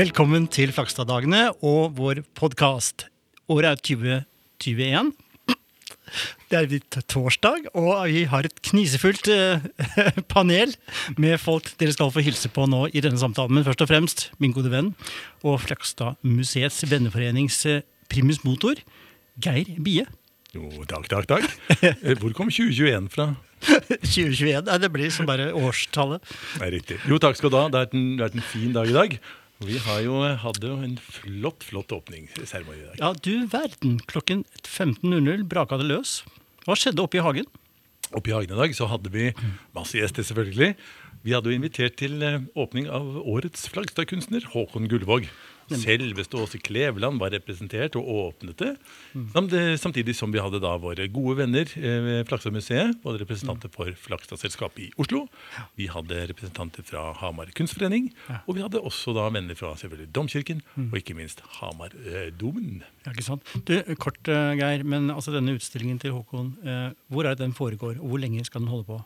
Velkommen til Flakstad-dagene og vår podkast. Året er 2021. Det er blitt torsdag, og vi har et knisefullt eh, panel med folk dere skal få hilse på nå i denne samtalen. Men først og fremst min gode venn og Flakstad-museets venneforenings eh, primus motor, Geir Bie. Jo, takk, takk, takk. Eh, Hvor kom 2021 fra? 2021. Nei, det blir som bare årstallet. Er riktig. Jo, takk skal du ha. Det har vært en fin dag i dag. Vi har jo, hadde jo en flott, flott åpningsseremoni i dag. Ja, du verden. Klokken 15.00 braka det løs. Hva skjedde oppe i hagen? Oppe i hagen i dag så hadde vi masse gjester, selvfølgelig. Vi hadde jo invitert til eh, åpning av årets Flagstad-kunstner, Håkon Gullvåg. Selveste Åse Kleveland var representert og åpnet det. Samt- eh, Samtidig som vi hadde da våre gode venner eh, ved Flagstad-museet. Både representanter for Flagstad-selskapet i Oslo. Vi hadde representanter fra Hamar kunstforening. Og vi hadde også da venner fra selvfølgelig Domkirken, og ikke minst Hamar-domen. Ja, ikke sant? Du, kort, eh, Geir, men altså denne utstillingen til Håkon, eh, hvor er det den foregår, og hvor lenge skal den holde på?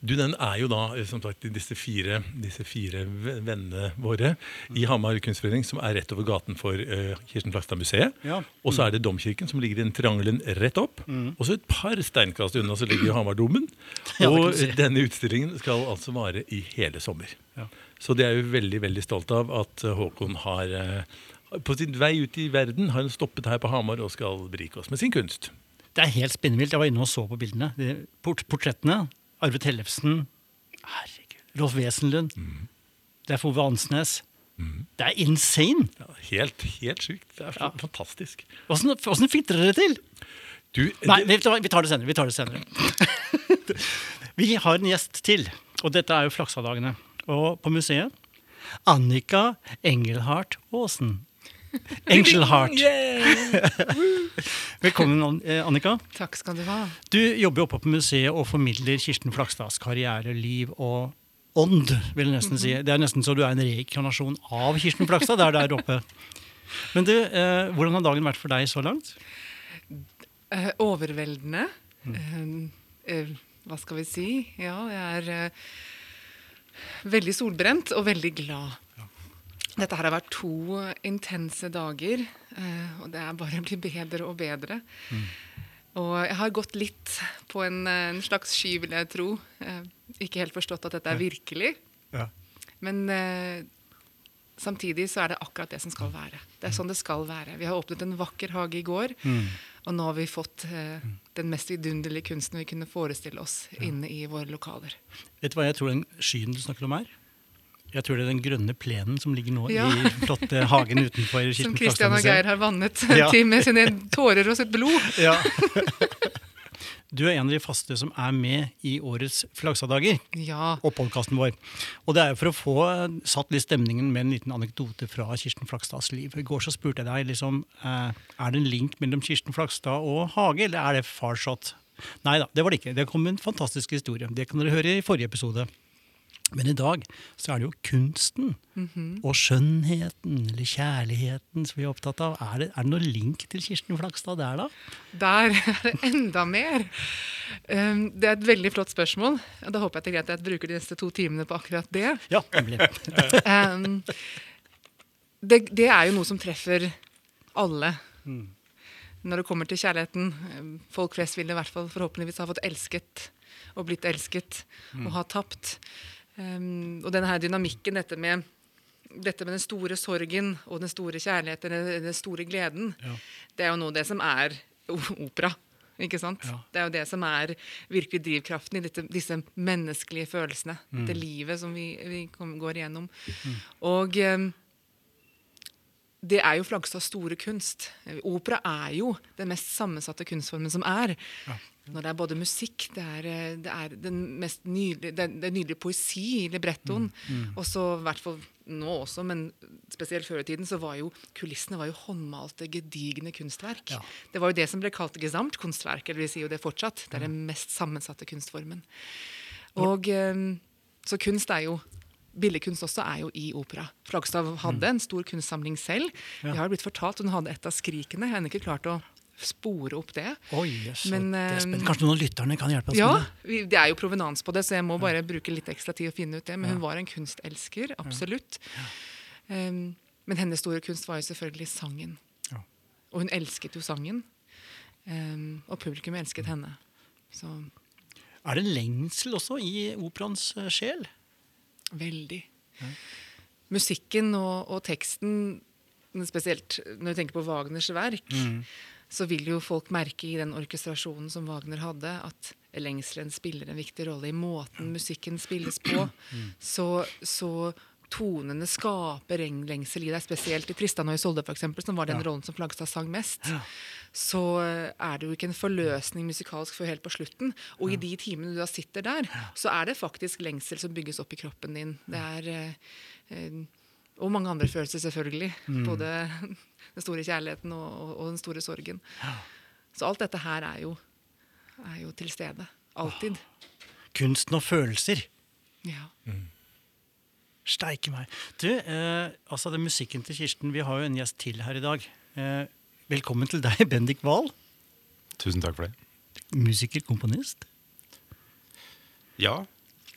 Du, Den er jo da som sagt disse fire, disse fire vennene våre i Hamar kunstforening, som er rett over gaten for uh, Kirsten Flagstad-museet. Ja. Og så er det Domkirken, som ligger i den triangelen rett opp. Og så et par steinkast unna så ligger Hamardomen. Ja, og si. denne utstillingen skal altså vare i hele sommer. Ja. Så det er jo veldig veldig stolt av at eh, Håkon har uh, på sin vei ut i verden har han stoppet her på Hamar og skal berike oss med sin kunst. Det er helt spinnvilt. Jeg var inne og så på bildene. De port portrettene. Arve Tellefsen. Herregud. Rolf Wesenlund. Det er Fove Ansnes. Det er insane! Ja, helt, helt sjukt. Det er Ja. fantastisk. Åssen fitrer fikk dere det til? Du, Nei, det- vi tar det senere. Vi tar det senere. vi har en gjest til, og dette er jo Flaksadagene. Og på museet Annika Engelhardt Aasen. Engelhardt. Velkommen, eh, Annika. Takk skal du ha. Du jobber oppe på museet og formidler Kirsten Flakstads karriere, liv og ånd, vil jeg nesten si. Det er nesten så du er en reinkarnasjon av Kirsten Flakstad der der oppe. Men du, eh, hvordan har dagen vært for deg så langt? Eh, overveldende. Mm. eh, hva skal vi si? Ja, jeg er eh, veldig solbrent og veldig glad. Dette her har vært to intense dager, eh, og det er bare å bli bedre og bedre. Og jeg har gått litt på en, en slags sky, vil jeg tro. Eh, ikke helt forstått at dette er virkelig. Ja. Men eh, samtidig så er det akkurat det som skal være. Det er sånn det skal være. Vi har åpnet en vakker hage i går, og nå har vi fått eh, den mest vidunderlige kunsten vi kunne forestille oss inne i våre lokaler. Vet du hva jeg tror den skyen du snakker om er? Jeg tror det er den grønne plenen som ligger nå Ja. i flotte hagen utenfor Som Christian og Geir har vannet Ja. til med sine tårer og sitt blod. Ja. Du er en av de faste som er med i årets Flagstaddager Ja. og podkasten vår. Og det er for å få satt litt stemningen med en liten anekdote fra Kirsten Flagstads liv. I går så spurte jeg deg liksom, eh, er det en link mellom Kirsten Flagstad og Hage, eller er det farshot? Nei da, det var det ikke. Det kom en fantastisk historie. Det kan dere høre i forrige episode. Men i dag så er det jo kunsten og skjønnheten eller kjærligheten som vi er opptatt av. Er det, er det noe link til Kirsten Flakstad der, da? Der er det enda mer. Um, det er et veldig flott spørsmål. Da håper jeg det er greit at jeg bruker de neste to timene på akkurat det. Ja. Um, det, det er jo noe som treffer alle. Når det kommer til kjærligheten. um, Folk flest vil i hvert fall forhåpentligvis ha fått elsket og blitt elsket og ha tapt. Um, og denne her dynamikken, dette med, dette med den store sorgen og den store kjærligheten, den, den store gleden, Ja. det er jo noe det som er opera. Ikke sant? Ja. Det er jo det som er virkelig drivkraften i dette, disse menneskelige følelsene. Det livet som vi, vi kom, går igjennom. Og eh, det er jo Flagstads store kunst. Opera er jo den mest sammensatte kunstformen som er. Når det er både musikk, det er, eh, det er den mest nydelige, det det poesi i librettoen. Og så i hvert fall nå også, men spesielt før i tiden, så var jo kulissene var jo håndmalte, gedigne kunstverk. Ja. Det var jo det som ble kalt gesamtkunstverk, eller vi sier jo det fortsatt. Det er den mest sammensatte kunstformen. Og eh, så kunst er jo Billedkunst også er jo i opera. Flagstad hadde en stor kunstsamling selv. Ja. Jeg har blitt fortalt Hun hadde et av skrikene. Jeg har ikke klart å spore opp det. Oi, så Men, det eh. Kanskje noen av lytterne kan hjelpe oss Ja, med det? Ja, det er jo provenans på det, så jeg må bare bruke litt ekstra tid å finne ut det. Men hun var en kunstelsker, absolutt. Um, men hennes store kunst var jo selvfølgelig sangen. Ja. Og hun elsket jo sangen. Um, og publikum elsket henne. Så Er det lengsel også i operaens eh, sjel? Veldig. Musikken og, og teksten, spesielt når du tenker på Wagners verk, så vil jo folk merke i den orkestrasjonen som Wagner hadde, at lengselen spiller en viktig rolle i måten musikken spilles på. Så, så tonene skaper lengsel i deg, spesielt i Tristan og Isolde, eksempel, som var den Ja. rollen som Flagstad sang mest. Så eh, er det jo ikke en forløsning musikalsk før helt på slutten. Og i de timene du da sitter der, så er det faktisk lengsel som bygges opp i kroppen din. Det er eh, eh, Og mange andre følelser, selvfølgelig. Både den store kjærligheten og, og, og den store sorgen. Så alt dette her er jo, er jo til stede. Alltid. Kunsten og følelser. Ja. Steike meg. Du, eh, altså den musikken til Kirsten, vi har jo en gjest til her i dag. Eh, velkommen til deg, Bendik Wahl. Tusen takk for det. Musiker, komponist. Ja,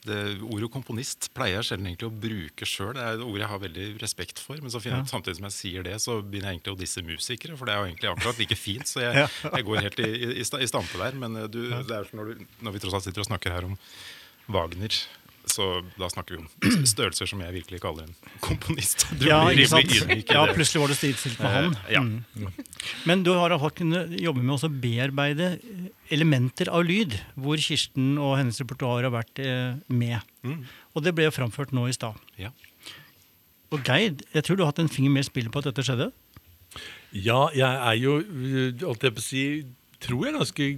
det ordet komponist pleier jeg sjelden egentlig å bruke sjøl. Det er et ord jeg har veldig respekt for. Men så finner jeg Ja. samtidig som jeg sier det, så begynner jeg egentlig å disse musikere. For det er jo egentlig akkurat like fint. Så jeg, jeg går helt i, i, i stampe der. Men eh, du, det er sånn når, når vi tross alt sitter og snakker her om Wagner, så da snakker vi om størrelser som jeg virkelig kaller en komponist. Du Ja, blir rimelig ydmyk Ja, plutselig var det stridstilt med han. Uh, ja. Mm. Men du har kunnet jobbe med å bearbeide eh, elementer av lyd, hvor Kirsten og hennes repertoar har vært eh, med. Mm. Og det ble jo framført nå i stad. Ja. Og Geir, jeg tror du har hatt en finger med i spillet på at dette skjedde? Ja, jeg er jo, øh, holdt jeg på å si, tror jeg ganske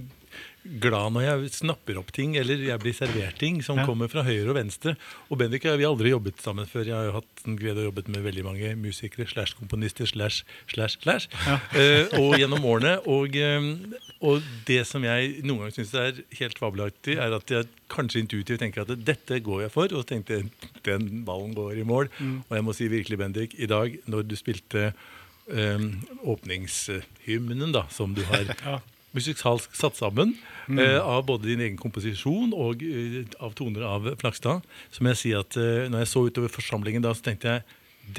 glad når jeg snapper opp ting, eller jeg blir servert ting som Ja. kommer fra høyre og venstre. Og Bendik og jeg vi har aldri jobbet sammen før. Jeg har jo hatt en glede å jobbe med veldig mange musikere, slash komponister, slash, slash, slash, eh, og gjennom årene. Og, eh, og det som jeg noen ganger syns er helt fabelaktig, er at jeg kanskje intuitivt tenker at dette går jeg for, og så tenkte jeg den ballen går i mål. Og jeg må si virkelig, Bendik, i dag når du spilte um, åpningshymnen da, som du har Ja. Musikalsk satt sammen eh, av både din egen komposisjon og uh, av toner av Flakstad. Så må jeg si at uh, når jeg så utover forsamlingen da, så tenkte jeg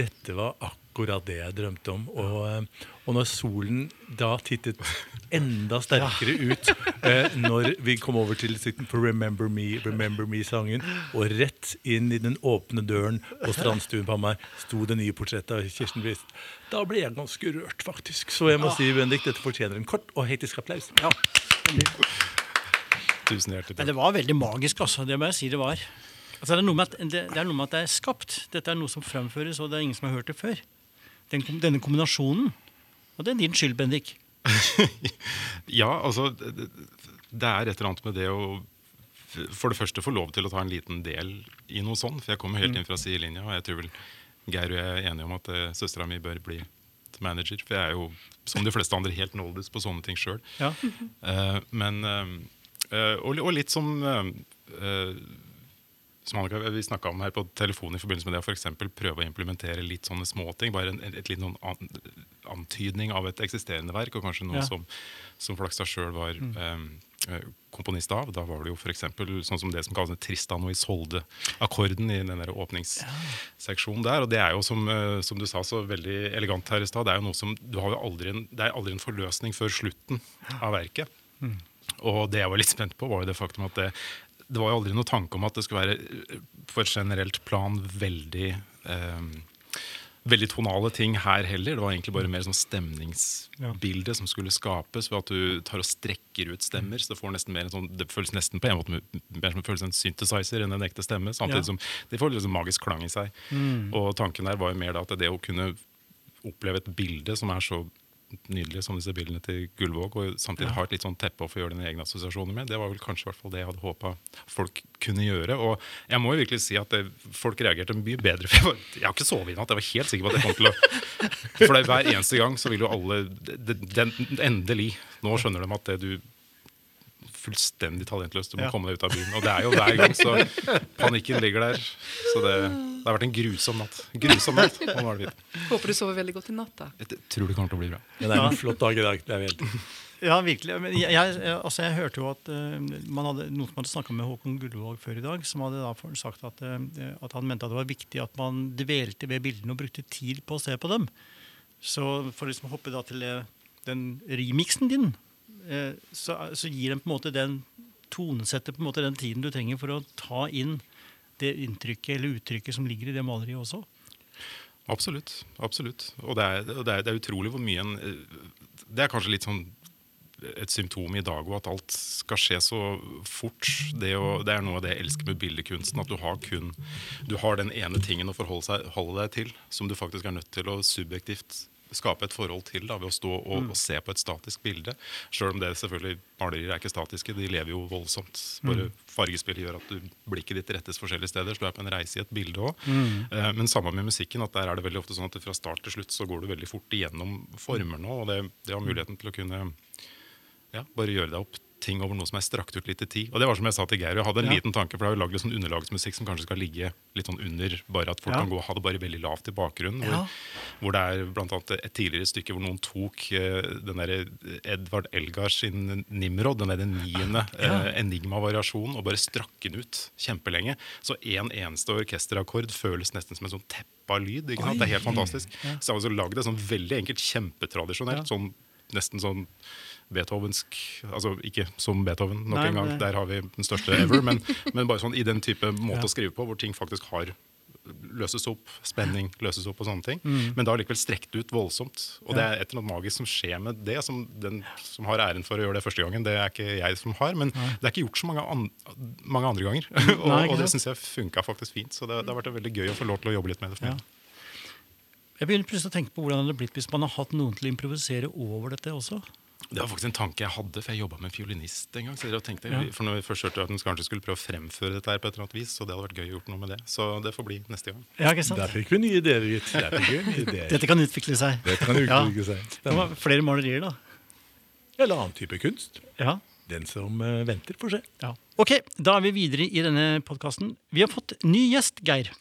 dette var akkurat det jeg drømte om. Og, eh, og når solen da tittet enda sterkere ut eh, når vi kom over til sitt for Remember Me, Remember Me-sangen, og rett inn i den åpne døren på strandstuen på meg sto det nye portrettet av Kirsten Brist. Da ble jeg ganske rørt, faktisk. Så jeg må si, Bendik, dette fortjener en kort og heitisk applaus. Ja. Tusen hjertelig Men takk. det var veldig magisk, altså. Det må jeg si det var. Altså, det, er noe med at, det, det er noe med at det er skapt. Dette er noe som fremføres, og det er ingen som har hørt det før. Den, denne kombinasjonen. Og det er din skyld, Bendik. Ja, altså det, er et eller annet med det å for det første få lov til å ta en liten del i noe sånt. For jeg kommer helt inn fra sidelinja, og jeg tror vel Geir og jeg er enige om at uh, søstera mi bør bli manager. For jeg er jo, som de fleste andre, helt noldus på sånne ting sjøl. Ja. Uh, men uh, og, og litt som som Annika, vi snakka om her på telefonen i forbindelse med det eksempel prøve å implementere litt sånne småting. Bare en, et, noen an, antydning av et eksisterende verk, og kanskje noe Ja. som, som Flakstad sjøl var mm. eh, komponist av. Da var det jo f.eks. sånn som det som kalles Tristan og Isolde-akkorden i den der åpningsseksjonen der. Og det er jo, som, eh, som du sa så veldig elegant her i stad, det er jo noe som du har jo aldri en, det er aldri en forløsning før slutten av verket. Og det jeg var litt spent på, var jo det faktum at det, det var jo aldri noen tanke om at det skulle være for på et generelt plan veldig eh, Veldig tonale ting her heller. Det var egentlig bare mer sånn stemningsbilde som skulle skapes ved at du tar og strekker ut stemmer. Så det får nesten mer en sånn, det føles nesten på en måte mer som føles en synthesizer enn en ekte stemme. Samtidig Ja. som det får liksom magisk klang i seg. Og tanken der var jo mer da at det å kunne oppleve et bilde som er så nydelig som disse bildene til Gullvåg, og samtidig ha et litt sånn teppe å få gjøre dine egne assosiasjoner med. Det var vel kanskje hvert fall det jeg hadde håpa folk kunne gjøre. Og jeg må jo virkelig si at det, folk reagerte mye bedre. For jeg, var, jeg har ikke sovet i natt. Jeg var helt sikker på at jeg kom til å For det, hver eneste gang så vil jo alle det- det, Endelig. Nå skjønner de at det du fullstendig talentløst. Du må Ja. komme deg ut av byen. Og det er jo hver gang, så panikken ligger der. Så det, det har vært en grusom natt. Grusom natt. Håper du sover veldig godt i natt, da. Jeg tror det kommer til å bli bra. Men det er en flott dag i dag. Det er vi helt Ja, virkelig. Men jeg, jeg, altså jeg hørte jo at uh, man hadde, noen som hadde snakka med Håkon Gullvåg før i dag, som hadde da sagt at, uh, at han mente at det var viktig at man dvelte ved bildene og brukte tid på å se på dem. Så for liksom å hoppe da til uh, den remixen din, så, så gir den på en måte den tonesetter på en måte den tiden du trenger for å ta inn det inntrykket eller uttrykket som ligger i det maleriet også. Absolutt. absolutt. Og det er, det er, det er utrolig hvor mye en eh, Det er kanskje litt sånn et symptom i dag òg, at alt skal skje så fort. Det, å, det er noe av det jeg elsker med bildekunsten. At du har kun Du har den ene tingen å forholde seg, deg til, som du faktisk er nødt til å subjektivt skape et forhold til da, ved å stå og, og se på et statisk bilde. Sjøl om det selvfølgelig malerier er ikke statiske, de lever jo voldsomt. Bare fargespillet gjør at du, blikket ditt rettes forskjellige steder, så du er på en reise i et bilde òg. Eh, men samme med musikken, at der er det veldig ofte sånn at fra start til slutt så går du veldig fort igjennom formene, og det, det har muligheten til å kunne ja, bare gjøre deg opp ting over noe som er strakt ut litt i tid. Og det var som jeg sa til Geir, jeg hadde en Ja. liten tanke, for det er jo lagd litt sånn underlagsmusikk som kanskje skal ligge litt sånn under, bare at folk Ja. kan gå og ha det bare veldig lavt i bakgrunnen. Hvor, Ja. hvor det er blant annet et tidligere stykke hvor noen tok uh, den der Edvard Elgar sin Nimrod, den der niende eh, Enigma-variasjonen, og bare strakk den ut kjempelenge. Så en eneste orkesterakkord føles nesten som en sånn teppe av lyd. Ikke sant? Det er helt fantastisk. Så jeg har altså lagd det sånn veldig enkelt, kjempetradisjonelt. sånn Nesten sånn Beethovensk Altså ikke som Beethoven, nok Nei, en gang, der har vi den største ever, men, men bare sånn i den type måte å skrive på, hvor ting faktisk har løses opp, spenning løses opp og sånne ting. Mm. Men da likevel strekt ut voldsomt. Og det er et eller annet magisk som skjer med det. Som den som har æren for å gjøre det første gangen, det er ikke jeg som har. Men det er ikke gjort så mange, an mange andre ganger. og, Nei, og det syns jeg funka faktisk fint. Så det, det har vært veldig gøy å få lov til å jobbe litt med det. Ja. Jeg begynner plutselig å tenke på hvordan det hadde blitt hvis man hadde hatt noen til å improvisere over dette også. Det var faktisk en tanke jeg hadde, for jeg jobba med en fiolinist en gang. Så jeg tenkte, Ja. for når vi først hørte at den kanskje skulle prøve å fremføre dette her på et eller annet vis, så det hadde vært gøy å gjort noe med det. Så det får bli neste gang. Ja, ikke sant? Der fikk vi nye ideer, gitt. Dette kan utvikle seg. Dette kan Ja. utvikle seg. Det var flere malerier, da. Eller annen type kunst. Ja. Den som eh, venter, får se. ja. Ok, da er vi videre i denne podkasten. Vi har fått ny gjest, Geir.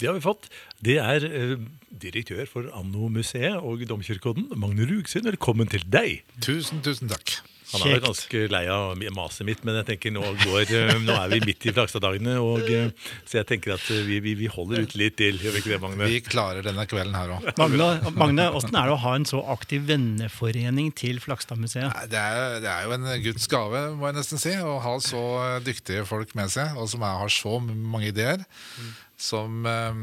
Det har vi fått. Det er eh, direktør for Anno-museet og Domkirkeodden, Magne Rugsund. Velkommen til deg. Tusen, tusen takk. Han er Kjekt. ganske lei av maset mitt, men jeg tenker nå, går, eh, nå er vi midt i Flakstad-dagene, og, eh, så jeg tenker at eh, vi, vi, vi holder ut litt til. Gjør vi ikke det, Magne? Vi klarer denne kvelden her òg. Magne, Magne, åssen er det å ha en så aktiv venneforening til Flakstadmuseet? Det, det er jo en Guds gave, må jeg nesten si, å ha så dyktige folk med seg, og som har så mange ideer. Som eh,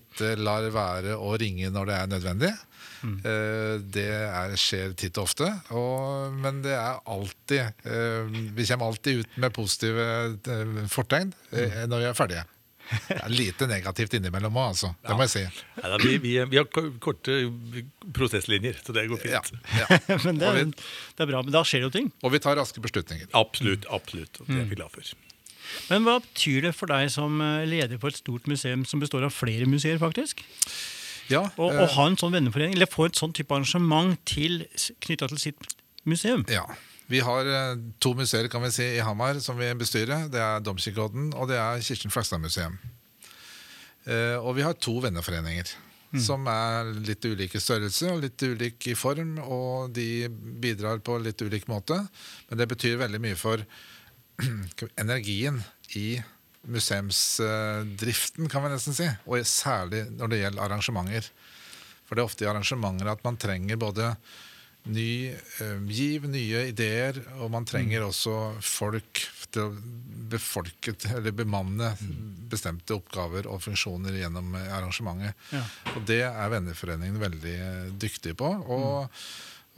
ikke lar være å ringe når det er nødvendig. Eh, det er, skjer titt og ofte. Og, men det er alltid eh, Vi kommer alltid ut med positive eh, fortegn eh, når vi er ferdige. Det er lite negativt innimellom òg, altså. Det må jeg si. Neida, vi, vi, vi har korte prosesslinjer, så det går fint. ja. Men det, er- vi- det er bra, men da skjer jo ting. Og vi tar raske beslutninger. Absolutt. absolutt, og Det er vi glad for. Men hva betyr det for deg som eh, leder for et stort museum som består av flere museer, faktisk? Ja, Å eh, å ha en sånn venneforening, eller få et sånn type arrangement til, knytta til sitt museum? Ja. Vi har eh, to museer kan vi si, i Hamar som vi bestyrer. Det er Domkirkeodden og det er Kirsten Flagstad museum. Eh, og vi har to venneforeninger. Som er litt ulike størrelse og litt ulik i form, og de bidrar på litt ulik måte. Men det betyr veldig mye for energien i museumsdriften, kan vi nesten si. Og særlig når det gjelder arrangementer. For det er ofte i arrangementer at man trenger både ny eh, giv, nye ideer, og man trenger også folk til å befolke eller bemanne bestemte oppgaver og funksjoner gjennom eh, arrangementet. Ja. Og det er Venneforeningen veldig eh, dyktig på. Og,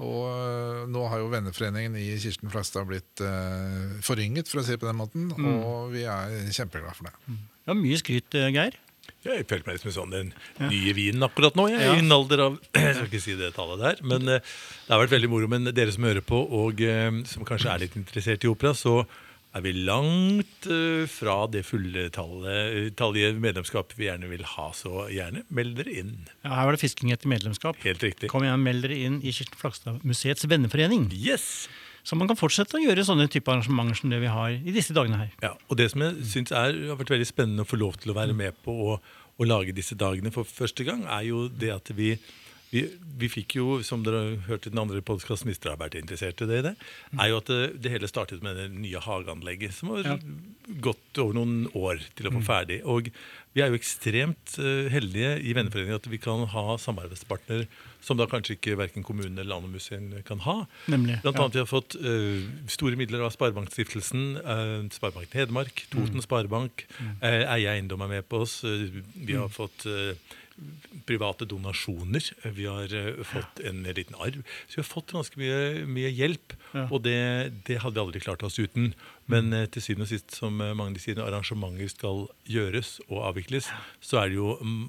og eh, nå har jo Venneforeningen i Kirsten Flagstad blitt uh, forynget, for å si det på den måten, og vi er kjempeglade for det. Ja, mye skryt, Geir. Geir. Jeg føler meg som sånn den nye vinen akkurat nå. Jeg er Ja. i en alder av Jeg skal ikke si det tallet der, men uh, det har vært veldig moro. Men dere som hører på, og uh, som kanskje er litt interessert i opera, så er vi langt eh, fra det fulle tallige medlemskapet vi gjerne vil ha. Så gjerne meld dere inn. Ja, her var det fisking etter medlemskap. Helt riktig. Kom igjen, meld dere inn i Kirsten Flagstad museets venneforening. Yes! Så man kan fortsette å gjøre sånne type arrangementer som det vi har i disse dagene her. Ja, og det som jeg synes er, har vært veldig spennende å få lov til å være med på å, å lage disse dagene for første gang, er jo det at vi vi, vi fikk jo, som dere hørte i den andre podkasten, hvis dere har vært interessert i det, det, er jo at det, det hele startet med det nye hageanlegget, som har Ja. gått over noen år til å få ferdig. Og vi er jo ekstremt eh, heldige i Venneforeningen at vi kan ha samarbeidspartner som da kanskje ikke verken kommunen eller Landmuseet kan ha. Nemlig, Blant ja. annet vi har fått uh, store midler av Sparebankstiftelsen, uh, Sparebank Hedmark, Toten Sparebank, uh, Eie Eiendom er med på oss. vi har fått eh, private donasjoner. Vi har eh, fått en liten arv. Så vi har fått ganske mye, mye hjelp, Ja. og det, det hadde vi aldri klart oss uten. Men eh, til syvende og sist, som eh, Magne sier, når arrangementer skal gjøres og avvikles, så er det jo m-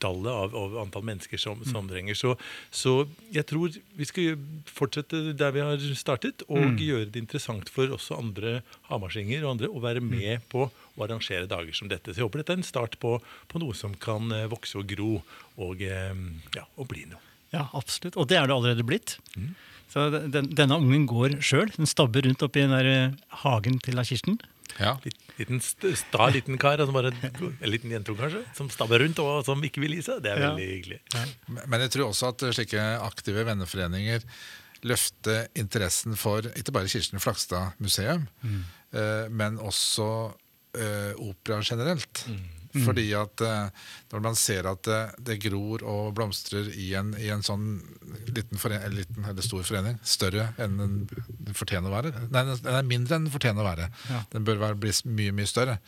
mannetallet av, av antall mennesker som, som trenger. Så, så jeg tror vi skal fortsette der vi har startet, og gjøre det interessant for også andre hamarsinger og andre å være med på å arrangere dager som dette. Så jeg håper dette er en start på, på noe som kan eh, vokse og gro og, eh, ja, og bli noe. Ja, absolutt. Og det er det allerede blitt. Så den, denne ungen går sjøl. Den stabber rundt oppi den der eh, hagen til Kirsten. Ja. Litt, liten st sta liten kar, altså bare, en liten jentung kanskje, som stabber rundt og som ikke vil gi seg. Det er Ja. veldig hyggelig. Men jeg tror også at slike aktive venneforeninger løfter interessen for ikke bare Kirsten Flakstad museum, mm. men også eh, opera generelt. Fordi at eh, når man ser at det, det gror og blomstrer i en, i en sånn liten, forening, liten eller stor forening, større enn den fortjener å være Nei, den er mindre enn den fortjener å være. Ja. Den bør være, bli mye, mye større.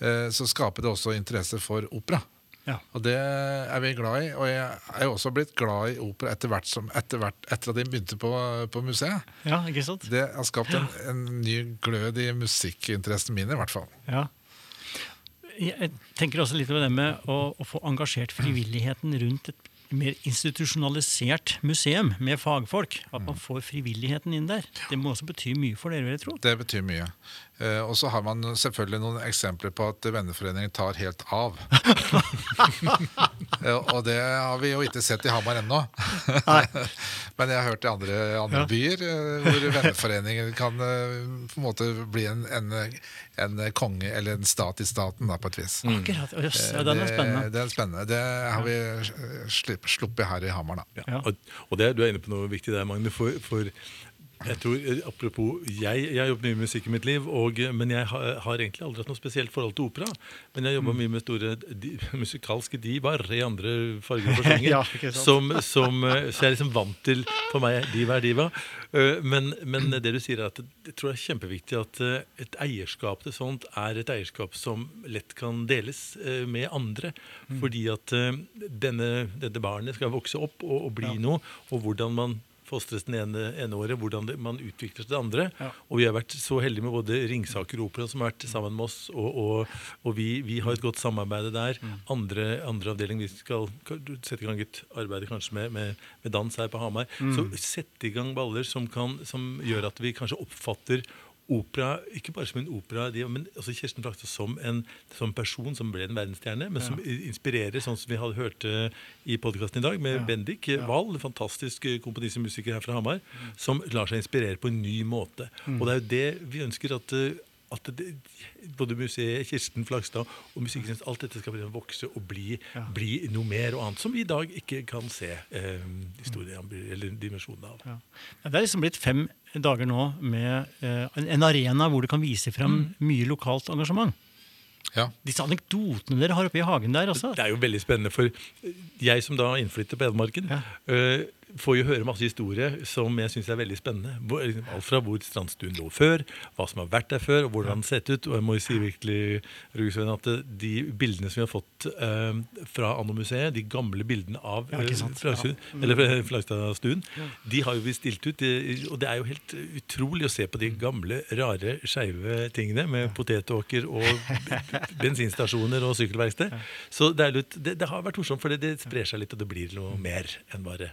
Eh, så skaper det også interesse for opera. Ja. Og det er vi glad i. Og jeg er jo også blitt glad i opera etter hvert, som, etter, hvert etter at jeg begynte på, på museet. ja, ikke sant? Det har skapt en, en ny glød i musikkinteressen min, i hvert fall. Ja. Jeg tenker også litt over det med å, å få engasjert frivilligheten rundt et mer institusjonalisert museum med fagfolk. At man får frivilligheten inn der. Det må også bety mye for dere, vil jeg tro. Det betyr mye. Eh, og så har man selvfølgelig noen eksempler på at venneforeningen tar helt av. Eh, og det har vi jo ikke sett i Hamar ennå. Men jeg har hørt i andre, andre Ja. byer eh, hvor venneforeninger kan på en måte bli en, en, en konge eller en stat i staten, da, på et vis. Akkurat. Å, ja, den er spennende. Det, det er spennende. Det har vi sluppet her i Hamar, da. Ja. Og, og det, du er inne på noe viktig der, Magne. For, for jeg tror, eh, apropos, jeg, jeg har jobbet mye med musikk i mitt liv, og, men jeg har, har egentlig aldri hatt noe spesielt forhold til opera. Men jeg har Mm. mye med store di, musikalske divaer i andre farger og fasjonger. Ja, som, som, eh, så jeg er liksom vant til For meg diva er diva. Eh, Men, men det du sier, er at jeg tror det er kjempeviktig at eh, et eierskap til sånt er et eierskap som lett kan deles eh, med andre. Mm. Fordi at eh, denne, dette barnet skal vokse opp og, og bli Ja. noe. Og hvordan man fostres den ene, ene året, hvordan det, man utvikler seg det andre. Ja. Og vi har vært så heldige med både Ringsaker Opera, som har vært sammen med oss, og, og, og vi, vi har et godt samarbeid der. Mm. Andre, andre avdeling, vi skal sette i gang et arbeid kanskje med, med, med dans her på Hamar. Mm. Så sette i gang baller som, kan, som gjør at vi kanskje oppfatter opera ikke bare som en opera, men også Kirsten Flakstad som en som person som ble en verdensstjerne, men som inspirerer, sånn som vi hadde hørt i podkasten i dag, med Ja. Bendik Wall, Wahl, fantastisk eh, komponist og musiker her fra Hamar, som lar seg inspirere på en ny måte. Og det er jo det vi ønsker at eh, at det, både museet, Kirsten Flagstad og Musikkens alt dette skal liksom vokse og bli, Ja. bli noe mer og annet som vi i dag ikke kan se eh, historien eller dimensjonen av. Ja. Det er liksom blitt fem dager nå med eh, en- en arena hvor du kan vise frem mye lokalt engasjement. Ja. Disse anekdotene dere har oppe i hagen der også. Det er jo veldig spennende, for jeg som da innflytter på Edmarken Ja. øh, får jo høre masse historier som jeg syns er veldig spennende. Alt fra hvor strandstuen lå før, hva som har vært der før, og hvordan den har sett ut. Og jeg må jo si virkelig, Rugesveien, at de bildene som vi har fått eh, fra Anno-museet, de gamle bildene av Ja, øh, Ja. Mm. øh, Flagstadstuen, de har jo vi stilt ut. Og det er jo helt utrolig å se på de gamle, rare, skeive tingene med potetåker og bensinstasjoner og sykkelverksted. Så det, er litt, det, det har vært morsomt, for det, det sprer seg litt, og det blir noe mer enn bare,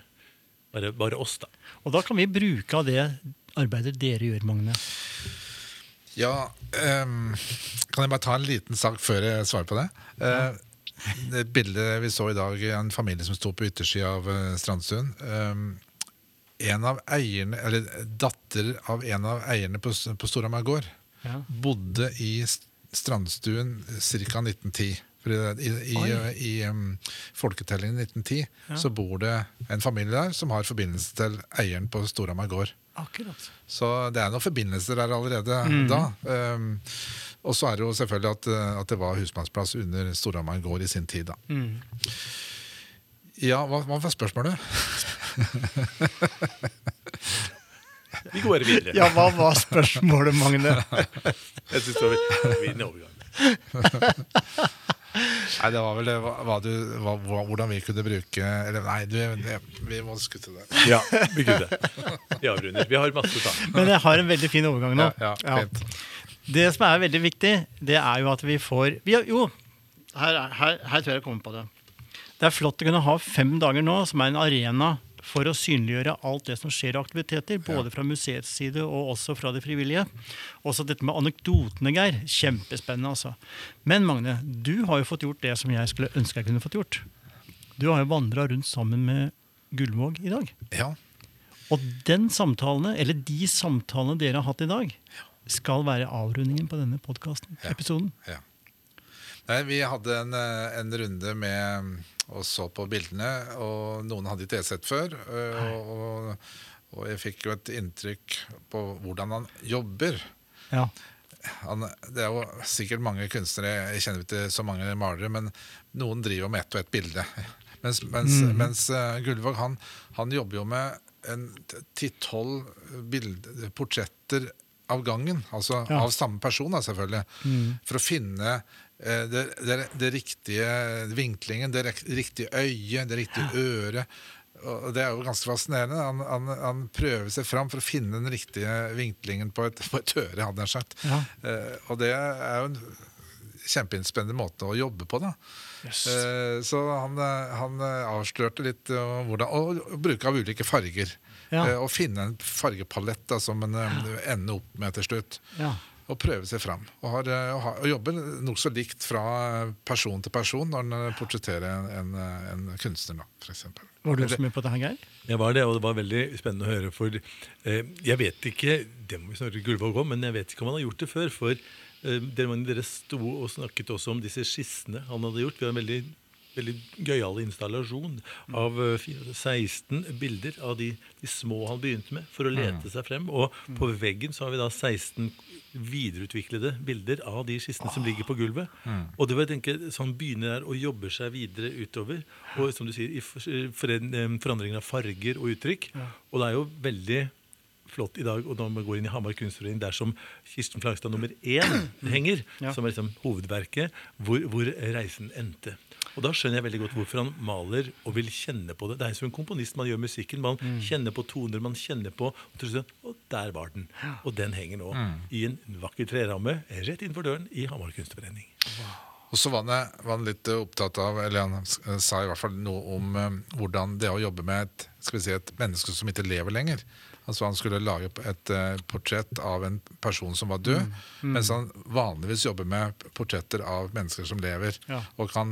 bare, bare oss. da. Og da kan vi bruke av det arbeidet dere gjør, Magne. Ja, um, kan jeg bare ta en liten sak før jeg svarer på det? Eh, det bildet vi så i dag, en familie som sto på yttersida av uh, strandstuen. Um, en av eierne, eller datter av en av eierne på, på Storhamar gård Ja. bodde i strandstuen ca. 1910. For i, i, i, i um, folketellingen i 1910 så bor det en familie der som har forbindelse til eieren på Storhamar gård. Akkurat. Så det er noen forbindelser der allerede da. Um, og så er det jo selvfølgelig at, uh, at det var husmannsplass under Storhamar gård i sin tid. da. Ja, hva, hva var spørsmålet? Vi går videre. Ja, hva var spørsmålet, Magne? Jeg synes det var en fin overgang. Nei, det var vel det, hva, hva du, hva, hvordan vi kunne bruke eller, Nei, du, det, vi må skutte det. Ja, vi kunne det. Vi avrunder. Vi har masse ta. Men jeg har en veldig fin overgang nå. Ja, ja, fint. Det som er veldig viktig, det er jo at vi får vi har, Jo, her, er- her, her tror jeg jeg kommer på det. Det er flott å kunne ha fem dager nå som er en arena for å synliggjøre alt det som skjer av aktiviteter, både fra museets side og også fra det frivillige. Også dette med anekdotene, Geir. Kjempespennende, altså. Men Magne, du har jo fått gjort det som jeg skulle ønske jeg kunne fått gjort. Du har jo vandra rundt sammen med Gullvåg i dag. Ja. Og den samtalene, eller de samtalene dere har hatt i dag, skal være avrundingen på denne podkasten. Ja. Episoden. Ja. Nei, vi hadde en, eh, en runde med og så på bildene, og noen hadde ikke jeg sett før. eh, Og, og, og jeg fikk jo et inntrykk på hvordan han jobber. Ja. Han, det er jo sikkert mange kunstnere, jeg kjenner ikke så mange malere, men noen driver med ett og ett bilde. Mens, mens, mens eh, Gullvåg han, han jobber jo med en ti-tolv portretter av gangen. Altså Ja. av samme person, da, selvfølgelig. For å finne det, det, det riktige vinklingen, det riktige øyet, det riktige øret. Og det er jo ganske fascinerende. Han, han, han prøver seg fram for å finne den riktige vinklingen på et, på et øre, hadde jeg sagt. Ja. Eh, og det er jo en kjempeinnspennende måte å jobbe på. da. Yes. Eh, så han, eh, han eh, avslørte litt eh, hvordan, og, bruke av ulike farger. Ja. Eh, og finne en fargepalett da, som en eh, ender opp med til slutt. Ja. Og prøve seg fram. Og, har, og, har, og jobber nokså likt fra person til person når en eh, portretterer en, en, eh, en kunstner, da, for eksempel. Var du også med på det her, Geir? Jeg var det, og det var veldig spennende å høre. For eh, jeg vet ikke det må vi snakke Gullvåg om, men jeg vet ikke om han har gjort det før. For eh, dere, dere sto og snakket også om disse skissene han hadde gjort. Vi har en veldig, veldig gøyal installasjon av eh, 16 bilder av de, de små han begynte med, for å lete seg frem. Og på veggen så har vi da 16 videreutviklede bilder av de skissene som ligger på gulvet. Og det var jeg tenker, så Han begynner der og jobber seg videre utover. Og som du sier, i for- foren- eh, forandringen av farger og uttrykk. Og det er jo veldig flott i dag, og når man går inn i Hamar kunstforening, der som Kirsten Flagstad nummer én henger, Ja. som er liksom hovedverket, hvor, hvor reisen endte. Og da skjønner jeg veldig godt hvorfor han maler og vil kjenne på det. Det er som en komponist man gjør musikken. Man kjenner på toner, man kjenner på Og, der var den. Og den henger nå i en vakker treramme rett innenfor døren i Hamar kunstforening. Og så var han, var han litt eh, opptatt av, eller han eh, sa i hvert fall noe om eh, hvordan det å jobbe med et, skal vi si, et menneske som ikke lever lenger. Altså Han skulle lage et uh, portrett av en person som var død, mens han vanligvis jobber med portretter av mennesker som lever. Ja. Og kan,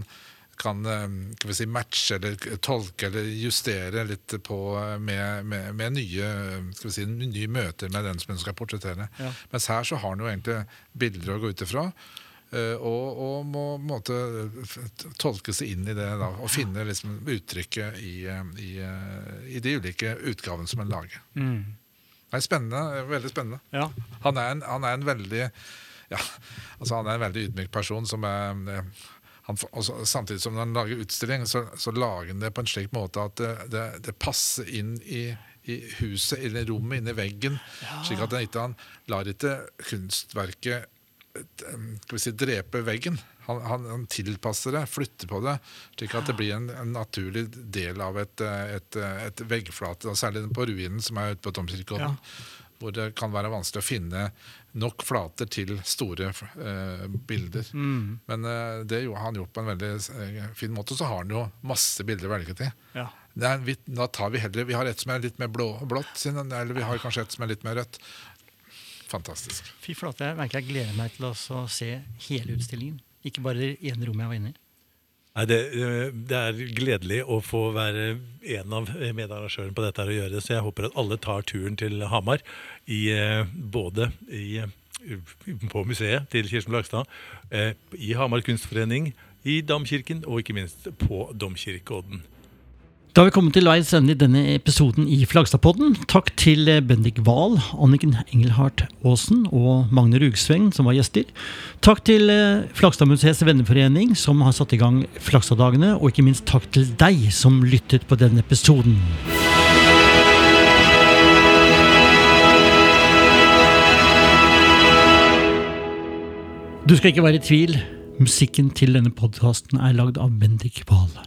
kan eh, vi si, matche eller tolke eller justere litt på eh, med, med, med nye, si, nye møter med den som hun skal portrettere. Ja. Mens her så har han jo egentlig bilder å gå ut ifra. eh, Og, og må måte tolke seg inn i det da, og finne liksom uttrykket i, i, i de ulike utgavene som en lager. Det er spennende, veldig spennende. Ja. Han er en, han er en veldig ja, altså han er en veldig ydmyk person som er han, også, Samtidig som han lager utstilling, så, så lager han det på en slik måte at det, det, det passer inn i, i huset, eller rommet, inn i veggen. Slik at han ikke han lar ikke kunstverket eh, skal vi si, drepe veggen. Han, han, han tilpasser det, flytter på det, slik at det blir en, en naturlig del av et, et, et veggflate. Særlig på ruinen som er ute på Tomkirkeodden, hvor det kan være vanskelig å finne nok flater til store eh, bilder. Men eh, det har han gjort på en veldig eh, fin måte. Og så har han jo masse bilder å velge til. Ja. Nei, vi, da tar vi heller Vi har et som er litt mer blå, blått, eller vi har kanskje et som er litt mer rødt. Fantastisk. Fy flate, jeg merker jeg gleder meg til å se hele utstillingen. Ikke bare det ene rommet jeg var inne i. Nei, det, eh, det er gledelig å få være en av medarrangørene på dette her og gjøre det, så jeg håper at alle tar turen til Hamar, i, eh, både i, på museet til Kirsten Flagstad, eh, i Hamar kunstforening, i Damkirken, og ikke minst på Domkirkeodden. Da har vi kommet til veis ende i denne episoden i Flagstadpodden. Takk til eh, Bendik Wahl, Anniken Engelhardt Aasen og Magne Rugsveng som var gjester. Takk til eh, Flagstadmuseets venneforening som har satt i gang Flagstaddagene, og ikke minst takk til deg som lyttet på denne episoden. Du skal ikke være i tvil. Musikken til denne podkasten er lagd av Bendik Wahl.